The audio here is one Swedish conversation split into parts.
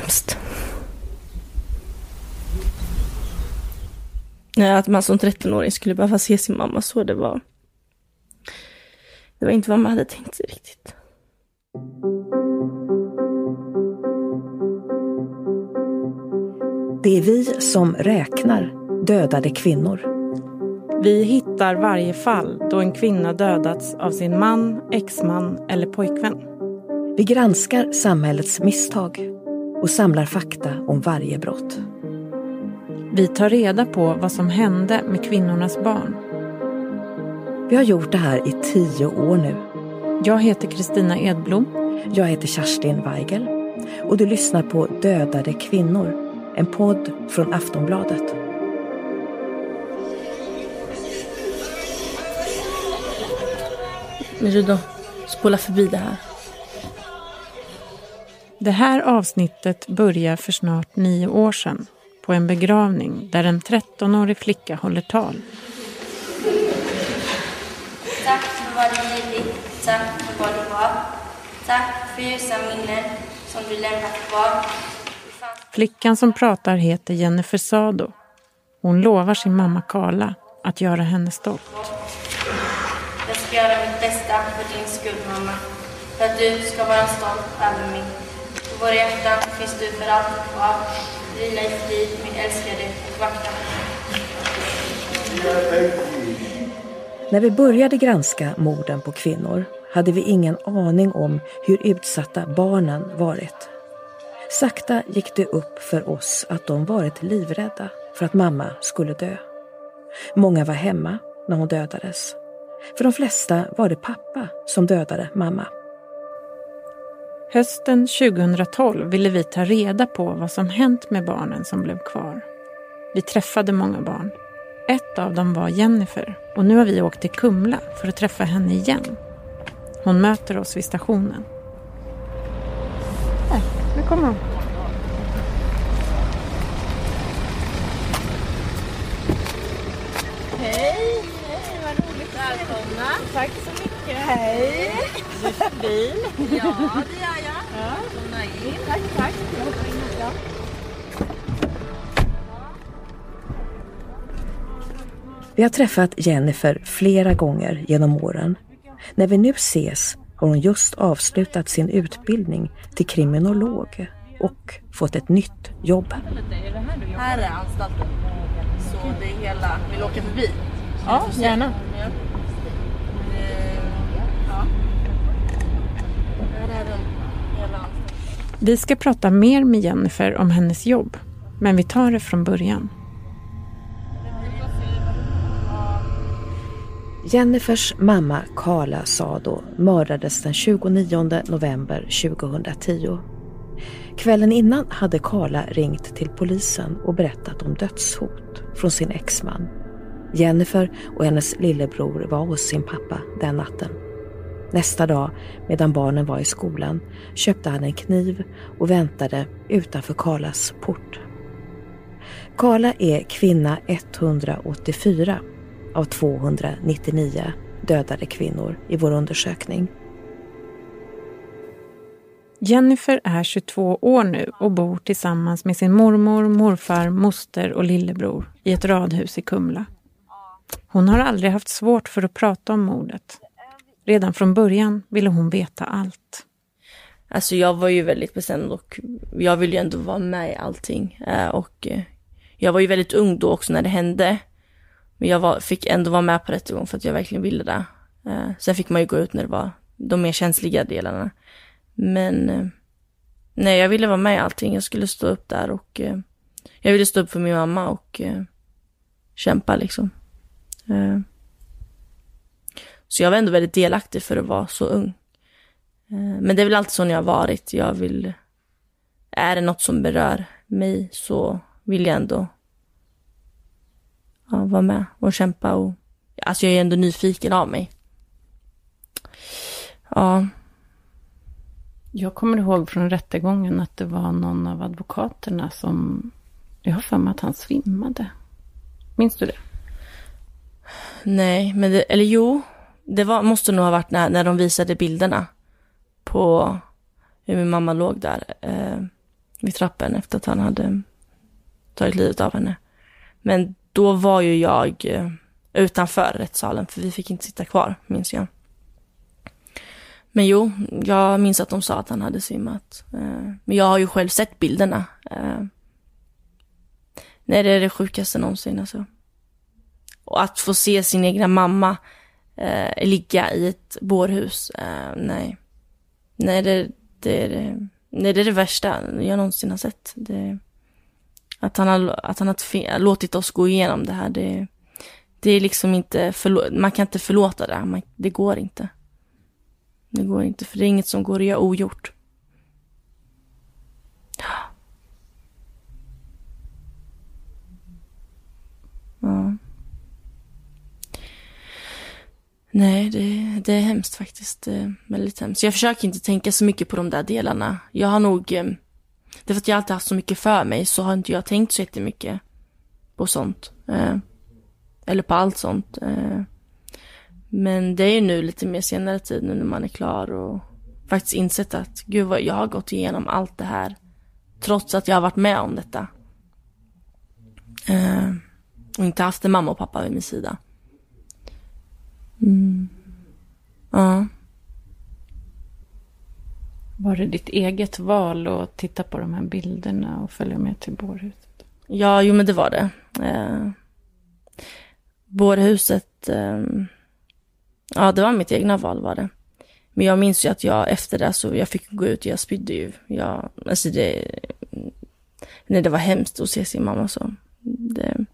hemskt. Att man som 13-åring skulle behöva se sin mamma så, det var... Det var inte vad man hade tänkt sig riktigt. Det är vi som räknar dödade kvinnor. Vi hittar varje fall då en kvinna dödats av sin man, exman eller pojkvän. Vi granskar samhällets misstag och samlar fakta om varje brott. Vi tar reda på vad som hände med kvinnornas barn. Vi har gjort det här i tio år nu. Jag heter Kristina Edblom. Jag heter Kerstin Weigel och du lyssnar på Dödade kvinnor, en podd från Aftonbladet. Men du då, spola förbi det här. Det här avsnittet börjar för snart nio år sedan på en begravning där en 13-årig flicka håller tal. Tack för vad du givit, tack för vad du var. Tack för ljusa minnen som du lämnat kvar. Flickan som pratar heter Jennifer Sado. Hon lovar sin mamma Karla att göra henne stolt. Jag ska göra mitt bästa för din skull, mamma. För att du ska vara stolt över mig. Våra hjärtan finns du för alltid kvar. Vila i frid, min älskade och vakta. När vi började granska morden på kvinnor hade vi ingen aning om hur utsatta barnen varit. Sakta gick det upp för oss att de varit livrädda för att mamma skulle dö. Många var hemma när hon dödades. För de flesta var det pappa som dödade mamma. Hösten 2012 ville vi ta reda på vad som hänt med barnen som blev kvar. Vi träffade många barn. Ett av dem var Jennifer och nu har vi åkt till Kumla för att träffa henne igen. Hon möter oss vid stationen. Här, nu kommer hon. Hej! Hej, vad roligt. Välkomna. Tack så mycket. Hej! Du kör bil? Ja, det gör jag. Välkomna in. Tack, tack. Också. Vi har träffat Jennifer flera gånger genom åren. När vi nu ses har hon just avslutat sin utbildning till kriminolog och fått ett nytt jobb. Här är anstalten. Så det är hela... Vill du åka förbi? Ja, gärna. Ja. Eh, ja. Här är den hela anstalten. Vi ska prata mer med Jennifer om hennes jobb. Men vi tar det från början. Jennifers mamma Karla Sado mördades den 29 november 2010. Kvällen innan hade Karla ringt till polisen och berättat om dödshot från sin exman. Jennifer och hennes lillebror var hos sin pappa den natten. Nästa dag, medan barnen var i skolan, köpte han en kniv och väntade utanför Karlas port. Karla är kvinna 184 av 299 dödade kvinnor i vår undersökning. Jennifer är 22 år nu och bor tillsammans med sin mormor, morfar, moster och lillebror i ett radhus i Kumla. Hon har aldrig haft svårt för att prata om mordet. Redan från början ville hon veta allt. Alltså jag var ju väldigt bestämd och jag ville ju ändå vara med i allting. Eh, och eh, jag var ju väldigt ung då också när det hände. Men jag var, fick ändå vara med på rättegång för att jag verkligen ville det. Eh, sen fick man ju gå ut när det var de mer känsliga delarna. Men nej, jag ville vara med i allting. Jag skulle stå upp där och jag ville stå upp för min mamma och kämpa liksom. Så jag var ändå väldigt delaktig för att vara så ung. Eh, Men det är väl alltid så jag har varit. Jag vill, är det något som berör mig så vill jag ändå ja, vara med och kämpa och alltså jag är ändå nyfiken av mig. Ja, Jag kommer ihåg från rättegången att det var någon av advokaterna som... Jag har för mig att han svimmade. Minns du det? nej, men det, eller jo, det var, måste nog ha varit när, när de visade bilderna på hur min mamma låg där. Eh, vid trappen efter att han hade tagit livet av henne. Men då var ju jag eh, utanför rättssalen, för vi fick inte sitta kvar, minns jag. Men jo, jag minns att de sa att han hade svimmat. Eh, men jag har ju själv sett bilderna. Eh. Nej, det är det sjukaste någonsin alltså. Och att få se sin egna mamma eh, ligga i ett bårhus, eh, nej. Nej, det, det, är det, nej, det är det värsta jag någonsin har sett. Det, att han har, att han har låtit oss gå igenom det här, det, det är liksom inte, man kan inte förlåta det, man, det går inte. Det går inte, för det är inget som går att göra ogjort. Ja. Nej, det, det är hemskt faktiskt. Det är väldigt hemskt. Jag försöker inte tänka så mycket på de där delarna. Jag har nog... Eh, det är för att jag alltid haft så mycket för mig så har inte jag tänkt så jättemycket på sånt. Eh, eller på allt sånt. Eh. Men det är ju nu lite mer senare tid nu när man är klar och faktiskt insett att gud vad jag har gått igenom allt det här. Trots att jag har varit med om detta. Och inte haft en mamma och pappa vid min sida. Mm. Ja. Var det ditt eget val att titta på de här bilderna och följa med till bårhuset? Ja, jo men det var det. Eh, bårhuset, eh, ja det var mitt egna val var det. Men jag minns ju att jag efter det så jag fick gå ut och jag spydde ju. Jag, alltså det, nej det var hemskt att se sin mamma så. Det,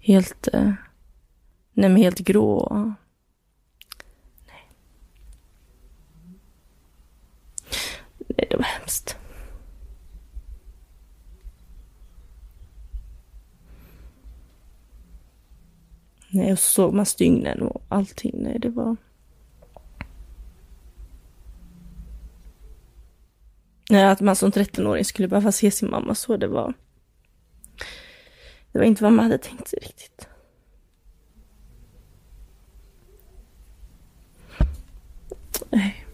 helt, eh, nej men helt grå. Nej, det var hemskt. Nej, och så såg man stygnen och allting. Nej, det var... Nej, att man som 13-åring skulle behöva se sin mamma så, det var... Det var inte vad man hade tänkt sig riktigt. Nej.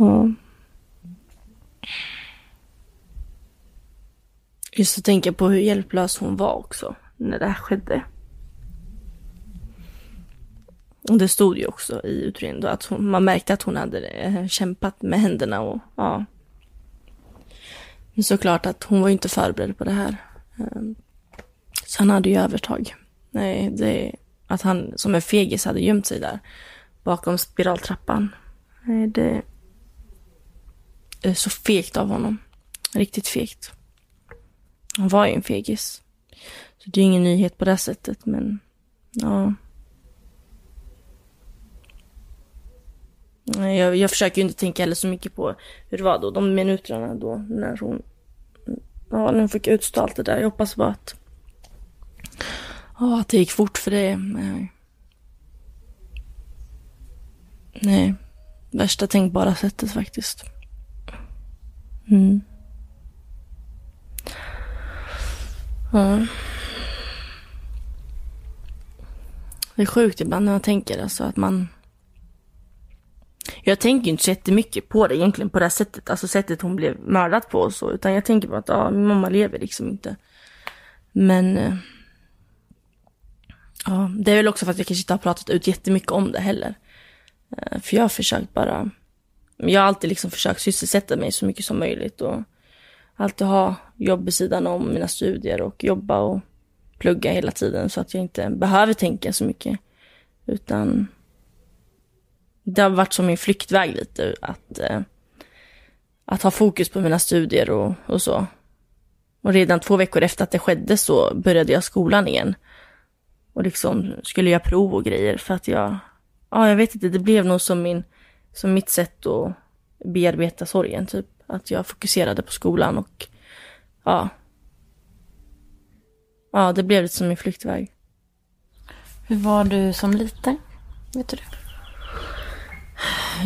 Ja. Just att tänka på hur hjälplös hon var också när det här skedde. Och det stod ju också i utredningen då att hon, man märkte att hon hade eh, kämpat med händerna och ja. Men såklart att hon var ju inte förberedd på det här. Ehm, så han hade ju övertag. Nej, det att han som en fegis hade gömt sig där bakom spiraltrappan. Nej, det Eh, så fegt av honom. Riktigt fegt. Han var ju en fegis. Så det är ingen nyhet på det sättet, men ja. Jag, jag försöker ju inte tänka heller så mycket på hur det var då, de minuterna då när hon, ja, när hon fick utstå allt det där. Jag hoppas bara att, ja, att det gick fort för det. Nej. Nej, värsta tänkbara sättet faktiskt. Mm. Ja. Det är sjukt ibland när man tänker alltså att man... Jag tänker inte så jättemycket på det egentligen på det här sättet, alltså sättet hon blev mördad på och så, utan jag tänker på att ja, min mamma lever liksom inte. Men... Eh, ja, det är väl också för att jag kanske inte har pratat ut jättemycket om det heller. Eh, för jag har försökt bara... Jag har alltid liksom försökt sysselsätta mig så mycket som möjligt och alltid ha jobb vid sidan om mina studier och jobba och plugga hela tiden så att jag inte behöver tänka så mycket. Utan det har varit som min flyktväg lite att, eh, att ha fokus på mina studier och, och så. Och redan två veckor efter att det skedde så började jag skolan igen. Och liksom skulle göra prov och grejer för att jag, ja jag vet inte, det blev nog som min, som mitt sätt att bearbeta sorgen typ. Att jag fokuserade på skolan och ja. Ja, det blev lite som min flyktväg. Hur var du som liten? Vet du det?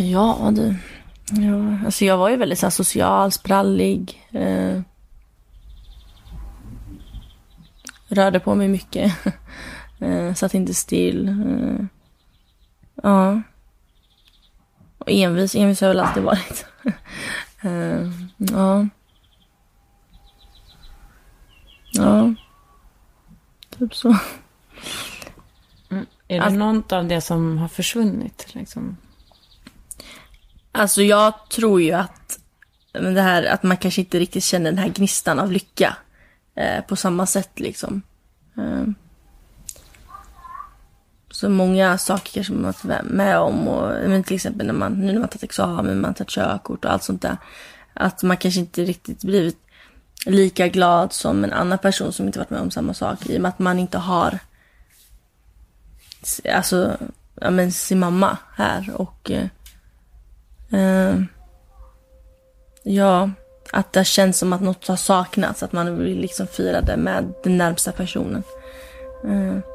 Ja, det... Ja, alltså jag var ju väldigt så här, social, sprallig. Eh, rörde på mig mycket. eh, satt inte still. Eh, ja. Och envis, envis har jag väl alltid varit. Eh, ja. Ja. Typ så. Mm. Är det Alltså- något av det som har försvunnit? Liksom? Alltså jag tror ju att det här att man kanske inte riktigt känner den här gnistan av lycka eh, på samma sätt liksom. Eh, så många saker kanske man varit med om och men till exempel när man, nu när man tagit examen, man tagit körkort och allt sånt där. Att man kanske inte riktigt blivit lika glad som en annan person som inte varit med om samma sak i och med att man inte har alltså, ja men sin mamma här och eh, eh ja, att det känns som att något har saknats, att man vill liksom fira det med den närmsta personen. Eh,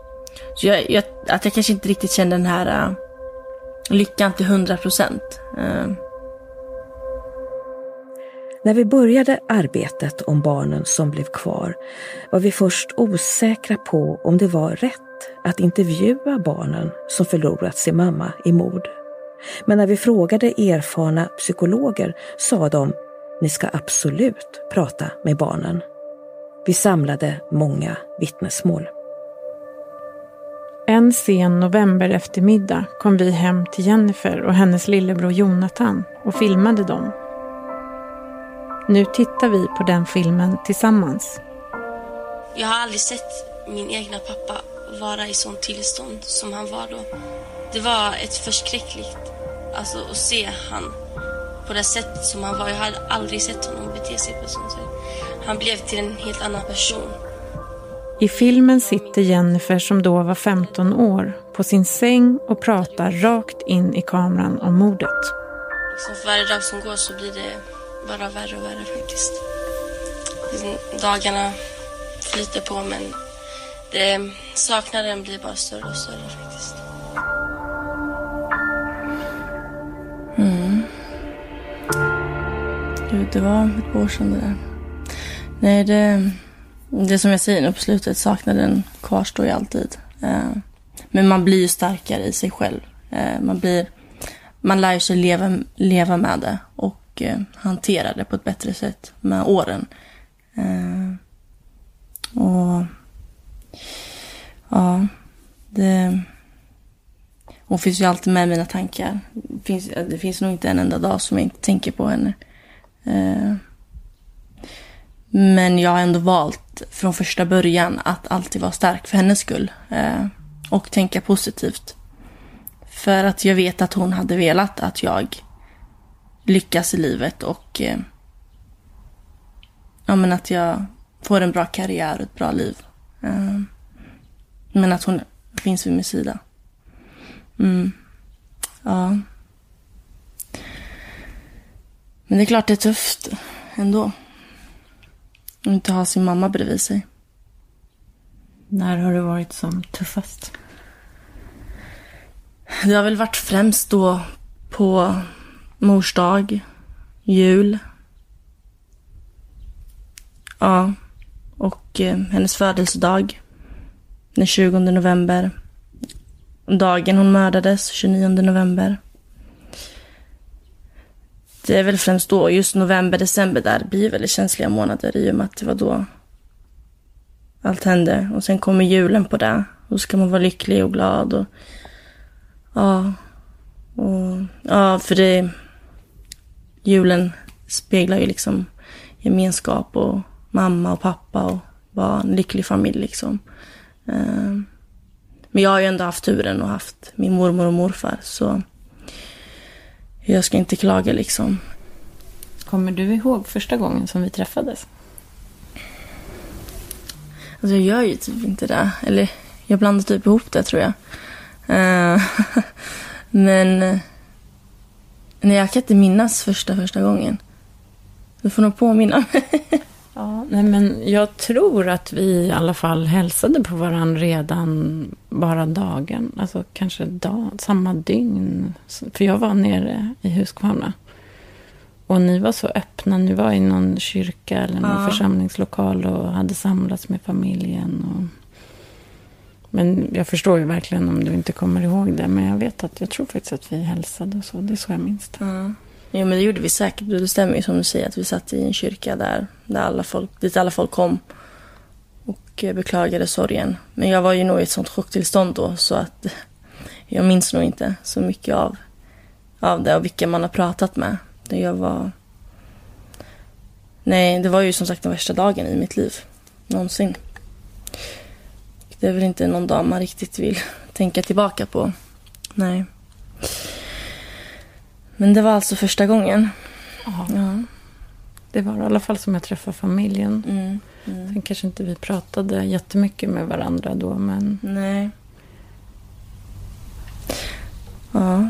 så jag, jag, att jag kanske inte riktigt kände den här uh, lyckan till hundra procent. Uh. När vi började arbetet om barnen som blev kvar var vi först osäkra på om det var rätt att intervjua barnen som förlorat sin mamma i mord. Men när vi frågade erfarna psykologer sa de ni ska absolut prata med barnen. Vi samlade många vittnesmål. En sen november eftermiddag kom vi hem till Jennifer och hennes lillebror Jonathan och filmade dem. Nu tittar vi på den filmen tillsammans. Jag har aldrig sett min egna pappa vara i sånt tillstånd som han var då. Det var ett förskräckligt, alltså att se han på det sättet som han var. Jag hade aldrig sett honom bete sig på ett sånt sätt. Han blev till en helt annan person. I filmen sitter Jennifer som då var 15 år på sin säng och pratar rakt in i kameran om mordet. Liksom för varje dag som går så blir det bara värre och värre faktiskt. Dagarna flyter på men det, saknaden blir bara större och större faktiskt. Gud, det var ett år sedan det där. Nej, det, det som jag säger nu på slutet, saknaden kvarstår ju alltid. Eh, men man blir ju starkare i sig själv. Eh, man blir, man lär sig leva, leva med det och eh, hantera det på ett bättre sätt med åren. Och ja, det... Hon finns ju alltid med i mina tankar. Det finns, det finns nog inte en enda dag som jag inte tänker på henne. Men jag har ändå valt från första början att alltid vara stark för hennes skull. eh, Och tänka positivt. För att jag vet att hon hade velat att jag lyckas i livet och eh, ja, men att jag får en bra karriär och ett bra liv. Eh, Men att hon finns vid min sida. Mm. Ja. Men det är klart det är tufft ändå. Att inte ha sin mamma bredvid sig. När har du varit som tuffast? Det har väl varit främst då på mors dag, jul. Ja, och eh, hennes födelsedag. Den 20 november. Dagen hon mördades, 29 november. Det är väl främst då, just november, december där blir väldigt känsliga månader i och med att det var då allt hände. Och sen kommer julen på det. Då ska man vara lycklig och glad och Ja. Och, ja, för det... Julen speglar ju liksom gemenskap och mamma och pappa och barn, lycklig familj liksom. Eh, men jag har ju ändå haft turen och haft min mormor och morfar så jag ska inte klaga liksom. Kommer du ihåg första gången som vi träffades? Alltså jag gör ju typ inte det. Eller jag blandar typ ihop det tror jag. Eh, Men nej, jag kan inte minnas första första gången. Du får nog påminna mig. Ja, nej men jag tror att vi i alla fall hälsade på varandra redan bara dagen. Alltså kanske dag, samma dygn. För jag var nere i Huskvarna. Och ni var så öppna. Ni var i någon kyrka eller någon Ja. församlingslokal och hade samlats med familjen. Och... Men jag förstår ju verkligen om du inte kommer ihåg det. Men jag vet att jag tror faktiskt att vi hälsade och så. Det är så jag minns det. Ja. Jo men det gjorde vi säkert. Det stämmer ju som du säger att vi satt i en kyrka där, där alla folk, dit alla folk kom och eh, beklagade sorgen. Men jag var ju nog i ett sånt chocktillstånd då så att jag minns nog inte så mycket av, av det och vilka man har pratat med. Jag var... Nej, det var ju som sagt den värsta dagen i mitt liv. Någonsin. Det är väl inte någon dag man riktigt vill tänka tillbaka på. Nej. Men det var alltså första gången. Ja. ja. Det var i alla fall som jag träffade familjen. Mm, mm. Sen kanske inte vi pratade jättemycket med varandra då, men... Nej. Ja.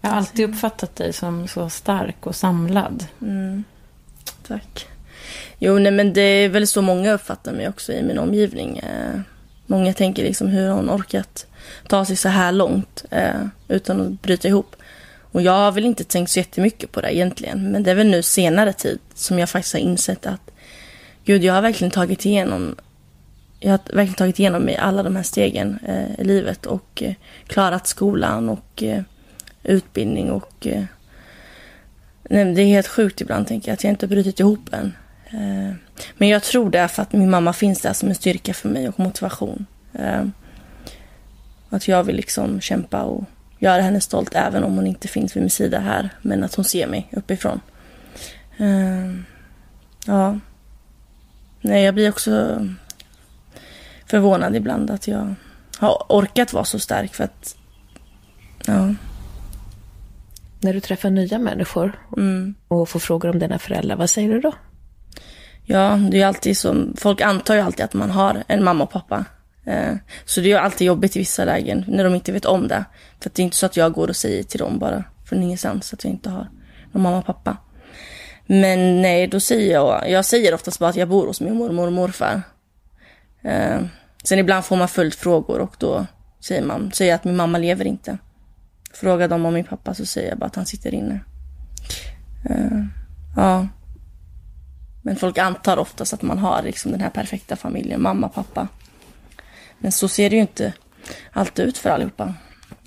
Jag har alltid uppfattat dig som så stark och samlad. Mm. Tack. Jo, nej men det är väl så många uppfattar mig också i min omgivning. Eh, många tänker liksom hur hon orkat ta sig så här långt eh, utan att bryta ihop. Och jag har väl inte tänkt så jättemycket på det egentligen. Men det är väl nu senare tid som jag faktiskt har insett att gud, jag har verkligen tagit igenom jag har verkligen tagit igenom mig alla de här stegen eh, i livet och eh, klarat skolan och eh, utbildning och eh, nej, det är helt sjukt ibland tänker jag att jag inte har brutit ihop än. Eh, men jag tror det är för att min mamma finns där som en styrka för mig och motivation. Eh, att jag vill liksom kämpa och göra henne stolt även om hon inte finns vid min sida här. Men att hon ser mig uppifrån. Uh, ja. Nej, jag blir också förvånad ibland att jag har orkat vara så stark för att... Ja. När du träffar nya människor mm. och får frågor om dina föräldrar, vad säger du då? Ja, det är alltid som... Folk antar ju alltid att man har en mamma och pappa. Eh, så det är alltid jobbigt i vissa lägen när de inte vet om det. För det är inte så att jag går och säger till dem bara från ingenstans att jag inte har någon mamma och pappa. Men nej, då säger jag, jag säger oftast bara att jag bor hos min mormor och morfar. Eh, sen ibland får man följdfrågor och då säger man, säger jag att min mamma lever inte. Frågar de om min pappa så säger jag bara att han sitter inne. Eh, ja. Men folk antar oftast att man har liksom den här perfekta familjen, mamma, pappa. Men så ser det ju inte alltid ut för allihopa.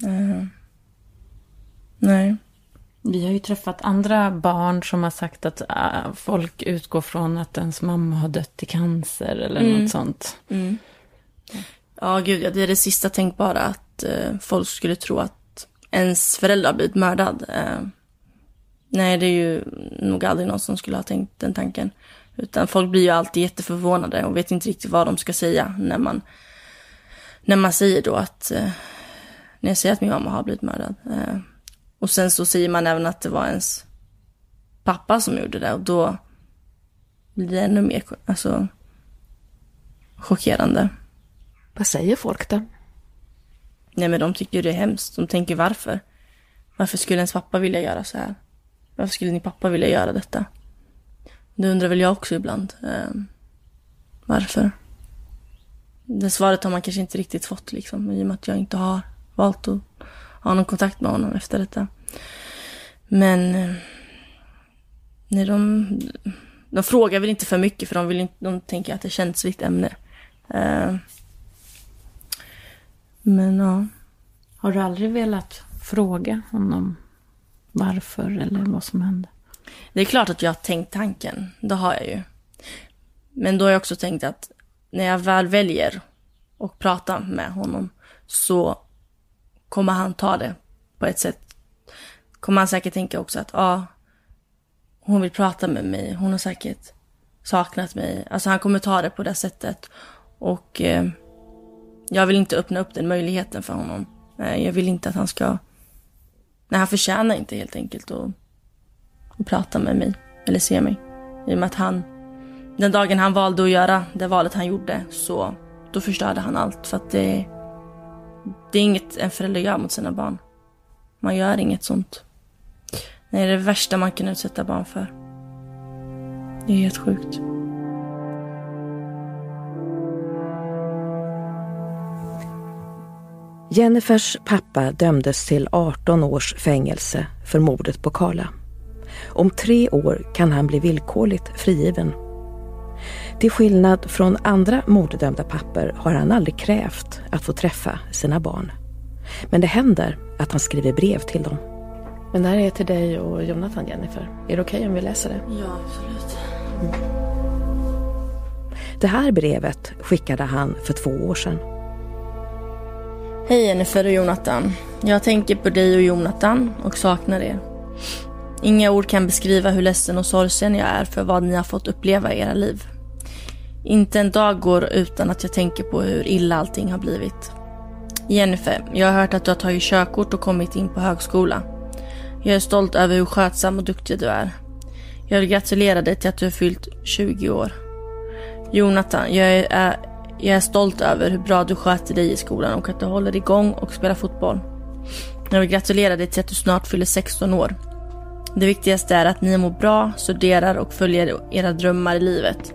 Uh, nej. Vi har ju träffat andra barn som har sagt att äh, folk utgår från att ens mamma har dött i cancer eller mm. något sånt. Mm. Ja, gud ja, det är det sista tänkbara att uh, folk skulle tro att ens förälder har blivit mördad. Uh, nej, det är ju nog aldrig någon som skulle ha tänkt den tanken. Utan folk blir ju alltid jätteförvånade och vet inte riktigt vad de ska säga när man när man säger då att, eh, när jag säger att min mamma har blivit mördad. Eh, och sen så säger man även att det var ens pappa som gjorde det och då blir det ännu mer alltså, chockerande. Vad säger folk då? Nej men de tycker det är hemskt. De tänker varför? Varför skulle ens pappa vilja göra så här? Varför skulle din pappa vilja göra detta? Det undrar väl jag också ibland. Eh, varför? Det svaret har man kanske inte riktigt fått liksom, i och med att jag inte har valt att ha någon kontakt med honom efter detta. Men eh, nej, de, de frågar väl inte för mycket för de, vill inte, de tänker att det är känsligt ämne. Uh, men ja. Har du aldrig velat fråga honom varför eller vad som hände? Det är klart att jag har tänkt tanken. Det har jag ju. Men då har jag också tänkt att när jag väl väljer att prata med honom så kommer han ta det på ett sätt. Kommer han säkert tänka också att ja, ah, hon vill prata med mig. Hon har säkert saknat mig. Alltså han kommer ta det på det sättet. Och eh, jag vill inte öppna upp den möjligheten för honom. Eh, jag vill inte att han ska... Nej, han förtjänar inte helt enkelt att, att prata med mig. Eller se mig. I och med att han den dagen han valde att göra det valet han gjorde så då förstörde han allt för att det, det är inget en förälder gör mot sina barn. Man gör inget sånt. Det är det värsta man kan utsätta barn för. Det är helt sjukt. Jennifers pappa dömdes till 18 års fängelse för mordet på Karla. Om tre år kan han bli villkorligt frigiven till skillnad från andra morddömda papper har han aldrig krävt att få träffa sina barn. Men det händer att han skriver brev till dem. Men det här är till dig och Jonathan, Jennifer. Är det okej okay om vi läser det? Ja, absolut. Det här brevet skickade han för två år sedan. Hej Jennifer och Jonathan. Jag tänker på dig och Jonathan och saknar er. Inga ord kan beskriva hur ledsen och sorgsen jag är för vad ni har fått uppleva i era liv. Inte en dag går utan att jag tänker på hur illa allting har blivit. Jennifer, jag har hört att du har tagit körkort och kommit in på högskola. Jag är stolt över hur skötsam och duktig du är. Jag vill gratulera dig till att du har fyllt 20 år. Jonathan, jag är, jag är stolt över hur bra du sköter dig i skolan och att du håller igång och spelar fotboll. Jag vill gratulera dig till att du snart fyller 16 år. Det viktigaste är att ni mår bra, studerar och följer era drömmar i livet.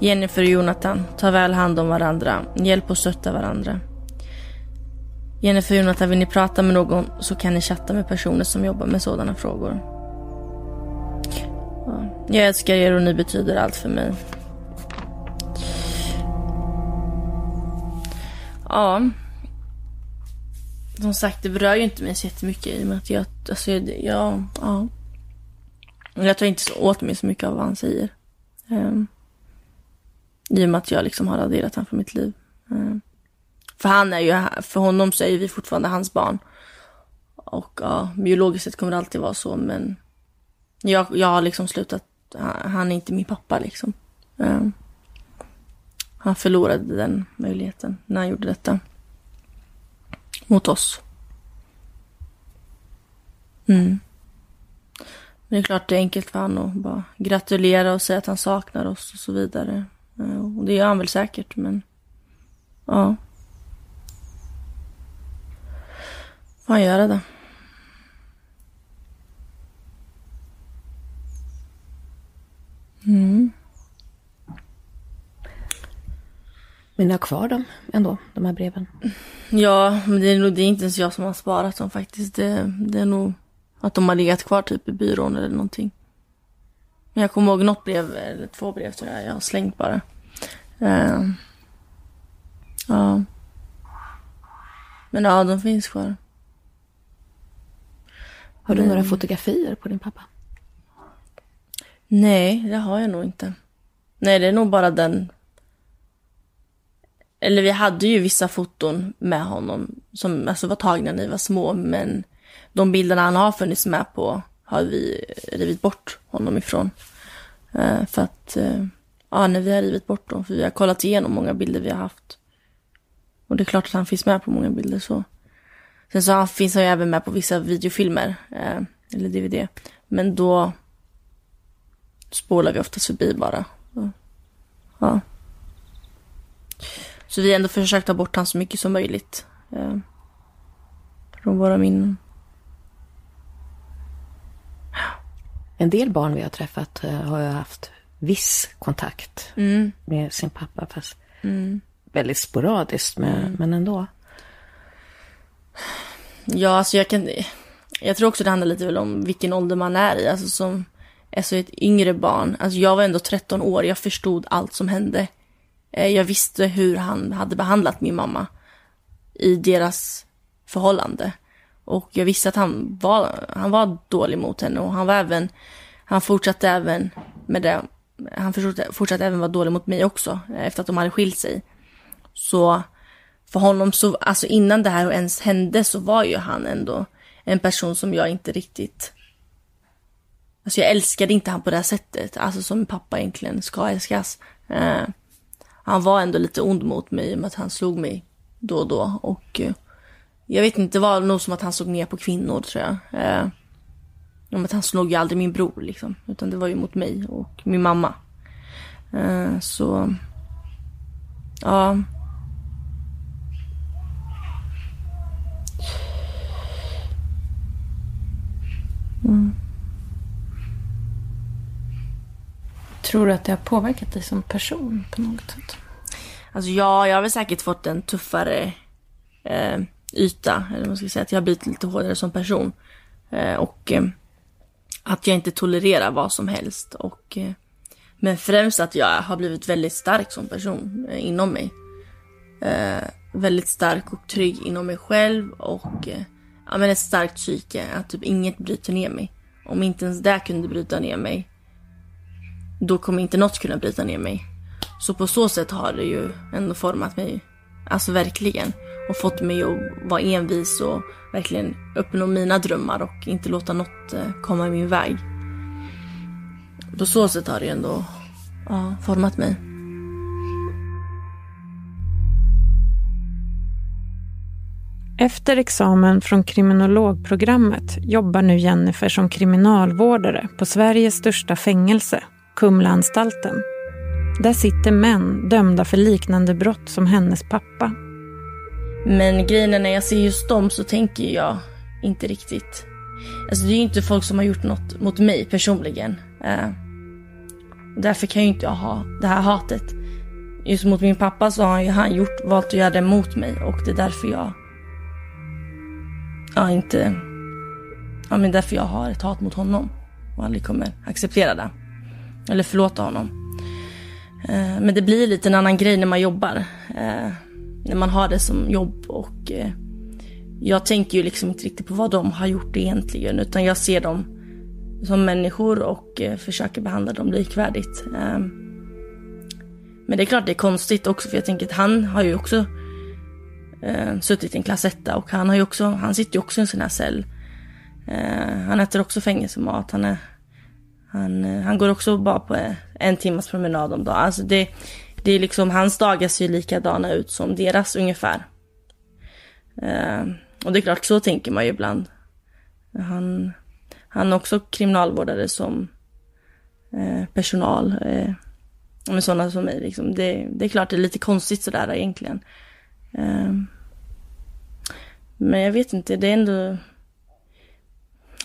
Jennifer och Jonathan, ta väl hand om varandra. Hjälp och stötta varandra. Jennifer och Jonathan, vill ni prata med någon så kan ni chatta med personer som jobbar med sådana frågor. Jag älskar er och ni betyder allt för mig. Ja. Som sagt, det berör ju inte mig så jättemycket i och med att jag, alltså, jag, ja, ja. Jag tar inte så åt mig så mycket av vad han säger. Um, i och med att jag liksom har raderat honom från mitt liv. Eh, för han är ju, för honom så är vi fortfarande hans barn. Och ja, biologiskt sett kommer det alltid vara så, men jag, jag har liksom slutat, han är inte min pappa liksom. Eh, han förlorade den möjligheten när han gjorde detta. Mot oss. Mm. Men det är klart det är enkelt för honom att bara gratulera och säga att han saknar oss och så vidare. Och det gör han väl säkert, men ja. Får han göra det? Mm. Men ni har kvar dem ändå, de här breven? Ja, men det är nog det är inte ens jag som har sparat dem faktiskt. Det, det är nog att de har legat kvar typ i byrån eller någonting. Men jag kommer ihåg något brev, eller två brev tror jag, jag har slängt bara. Uh, ja. Men ja, de finns kvar. Har du men... några fotografier på din pappa? Nej, det har jag nog inte. Nej, det är nog bara den eller vi hade ju vissa foton med honom som alltså var tagna när vi var små, men de bilderna han har funnits med på har vi rivit bort honom ifrån. Eh, för att, eh, ja, när vi har rivit bort dem, för vi har kollat igenom många bilder vi har haft. Och det är klart att han finns med på många bilder så. Sen så han, finns han ju även med på vissa videofilmer, eh, eller DVD. Men då spolar vi oftast förbi bara. Ja. Så vi har ändå försökt ta bort han så mycket som möjligt. Eh, från våra minnen. En del barn vi har träffat eh, har ju haft viss kontakt mm. med sin pappa. Fast mm. väldigt sporadiskt, med, mm. men ändå. Ja, alltså jag kan... Jag tror också det handlar lite väl om vilken ålder man är i. Alltså som alltså ett yngre barn. Alltså jag var ändå 13 år. Jag förstod allt som hände. Eh, jag visste hur han hade behandlat min mamma i deras förhållande. Och jag visste att han var, han var dålig mot henne och han var även, han fortsatte även med det, han fortsatte, fortsatte även vara dålig mot mig också efter att de hade skilt sig. Så för honom så, alltså innan det här ens hände så var ju han ändå en person som jag inte riktigt Alltså jag älskade inte han på det här sättet, alltså som pappa egentligen ska älskas. Eh, han var ändå lite ond mot mig i och med att han slog mig då och då. Och eh, jag vet inte, det var nog som att han såg ner på kvinnor tror jag. Eh, om att han slog ju aldrig min bror liksom. Utan det var ju mot mig och min mamma. Eh, så, ja. Mm. Tror du att det har påverkat dig som person på något sätt? Alltså ja, jag har väl säkert fått en tuffare eh, yta. Eller man ska säga att jag har blivit lite hårdare som person. Eh, och eh, att jag inte tolererar vad som helst. Och, eh, men främst att jag har blivit väldigt stark som person eh, inom mig. Eh, väldigt stark och trygg inom mig själv och eh, ja, men ett starkt psyke, att typ inget bryter ner mig. Om inte ens det kunde bryta ner mig, då kommer inte något kunna bryta ner mig. Så på så sätt har det ju ändå format mig, alltså verkligen. Och fått mig att vara envis och verkligen uppnå mina drömmar och inte låta något eh, komma i min väg. På så sätt har det ändå ja, format mig. Efter examen från kriminologprogrammet jobbar nu Jennifer som kriminalvårdare på Sveriges största fängelse, Kumlaanstalten. Där sitter män dömda för liknande brott som hennes pappa. Men grejen är när jag ser just dem så tänker jag inte riktigt. Alltså det är ju inte folk som har gjort något mot mig personligen. Uh, därför kan jag ju inte ha det här hatet. Just mot min pappa så har han gjort, valt att göra det mot mig och det är därför jag ja, inte... Ja, men därför jag har ett hat mot honom och aldrig kommer acceptera det. Eller förlåta honom. Eh, men det blir lite en annan grej när man jobbar. Eh, när man har det som jobb och eh, jag tänker ju liksom inte riktigt på vad de har gjort egentligen utan jag ser dem som människor och eh, försöker behandla dem likvärdigt. Eh, men det är klart det är konstigt också för jag tänker att han har ju också eh, suttit i en klass och han har ju också, han sitter ju också i en sån här cell. Ehm, han äter också fängelsemat, han är, han, eh, han går också bara på en timmas promenad om dagen. Alltså det, det är liksom, hans dagar ser ju likadana ut som deras ungefär. Eh, och det är klart, så tänker man ju ibland. Han, han är också kriminalvårdare som eh, personal. Eh, med sådana som mig liksom. Det, det är klart det är lite konstigt sådär egentligen. Ehm, men jag vet inte, det är ändå...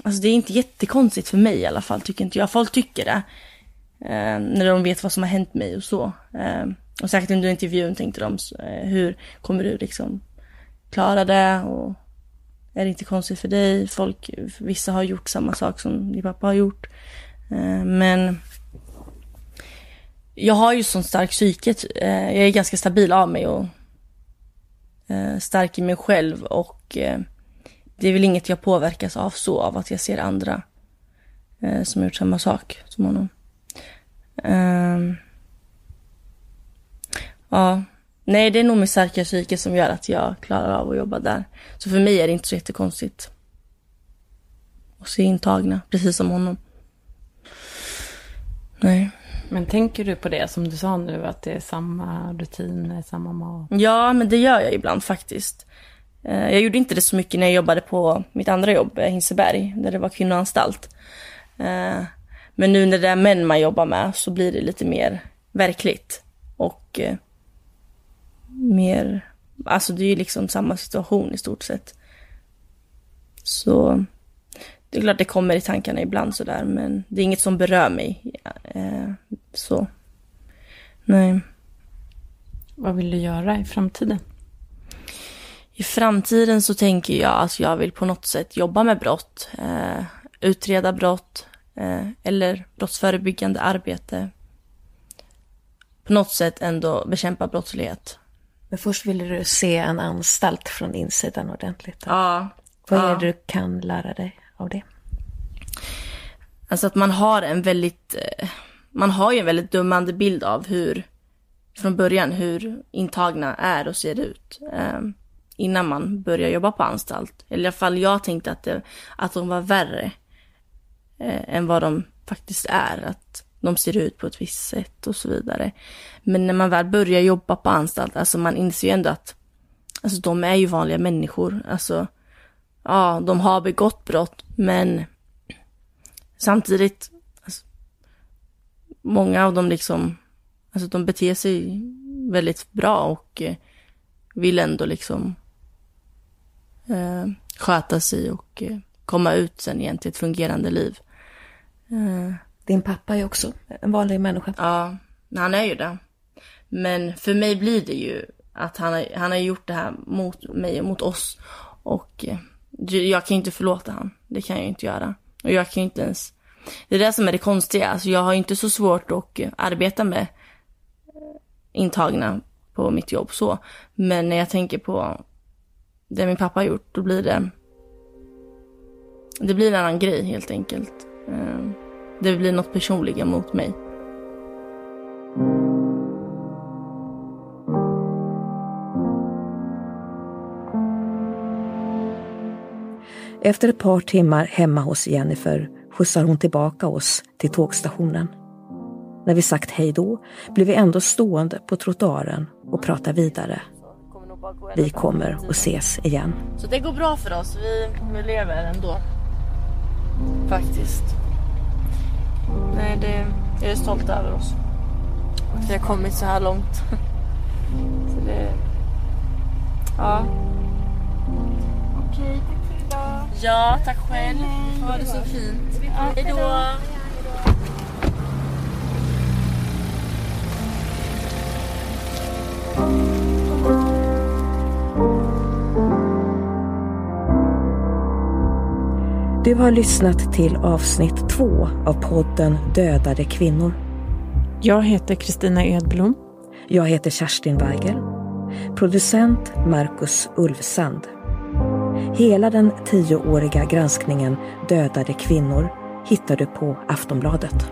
Alltså det är inte jättekonstigt för mig i alla fall, tycker inte jag. Folk tycker det. Eh, när de vet vad som har hänt mig och så. Eh, och säkert under intervjun tänkte de, eh, hur kommer du liksom klara det? Och är det inte konstigt för dig? Folk, vissa har gjort samma sak som din pappa har gjort. Eh, men jag har ju sån stark psyket. Eh, jag är ganska stabil av mig och eh, stark i mig själv och eh, det är väl inget jag påverkas av så, av att jag ser andra eh, som har gjort samma sak som honom. Um, ja, nej det är nog min starka psyke som gör att jag klarar av att jobba där. Så för mig är det inte så jättekonstigt. Att se intagna, precis som honom. Nej. Men tänker du på det som du sa nu, att det är samma rutiner, samma mat? Ja, men det gör jag ibland faktiskt. Eh, jag gjorde inte det så mycket när jag jobbade på mitt andra jobb, eh, Hinseberg, där det var kvinnoanstalt. Eh, men nu när det är män man jobbar med så blir det lite mer verkligt. Och mer, alltså det är ju liksom samma situation i stort sett. Så det är klart det kommer i tankarna ibland sådär, men det är inget som berör mig. Så, nej. Vad vill du göra i framtiden? I framtiden så tänker jag att jag vill på något sätt jobba med brott, eh, utreda brott eh, eller brottsförebyggande arbete. På något sätt ändå bekämpa brottslighet. Men först vill du se en anstalt från insidan ordentligt. Ja. Vad är ja. det du kan lära dig av det? Alltså att man har en väldigt eh, man har ju en väldigt dömande bild av hur, från början, hur intagna är och ser ut. Eh, innan man börjar jobba på anstalt. Eller i alla fall jag tänkte att, det, att de var värre eh, än vad de faktiskt är. Att de ser ut på ett visst sätt och så vidare. Men när man väl börjar jobba på anstalt, alltså man inser ju ändå att alltså de är ju vanliga människor. Alltså, ja, de har begått brott, men samtidigt alltså, många av dem liksom, alltså de beter sig väldigt bra och eh, vill ändå liksom eh, sköta sig och eh, komma ut sen igen till ett fungerande liv. Mm. Din pappa är också en vanlig människa. Ja, han är ju det. Men för mig blir det ju att han har, han har gjort det här mot mig och mot oss. Och eh, jag kan ju inte förlåta han. Det kan jag ju inte göra. Och jag kan ju inte ens det är det som är det konstiga. Alltså jag har inte så svårt att eh, arbeta med eh, intagna på mitt jobb så. Men när jag tänker på det min pappa har gjort, då blir det, det blir en annan grej helt enkelt. Ehm. Det blir något personliga mot mig. Efter ett par timmar hemma hos Jennifer skjutsar hon tillbaka oss till tågstationen. När vi sagt hej då blir vi ändå stående på trottoaren och pratar vidare. Vi kommer att ses igen. Så det går bra för oss. Vi, vi lever ändå. Faktiskt. Nej, det, jag är stolt över oss. Att vi har kommit så här långt. Så det... Ja. Okej, tack för idag. Ja, tack själv. Ha det så fint. Hej då. Du har lyssnat till avsnitt två av podden Dödade kvinnor. Jag heter Kristina Edblom. Jag heter Kerstin Weigel. Producent Marcus Ulfsand. Hela den tioåriga granskningen Dödade kvinnor hittar du på Aftonbladet.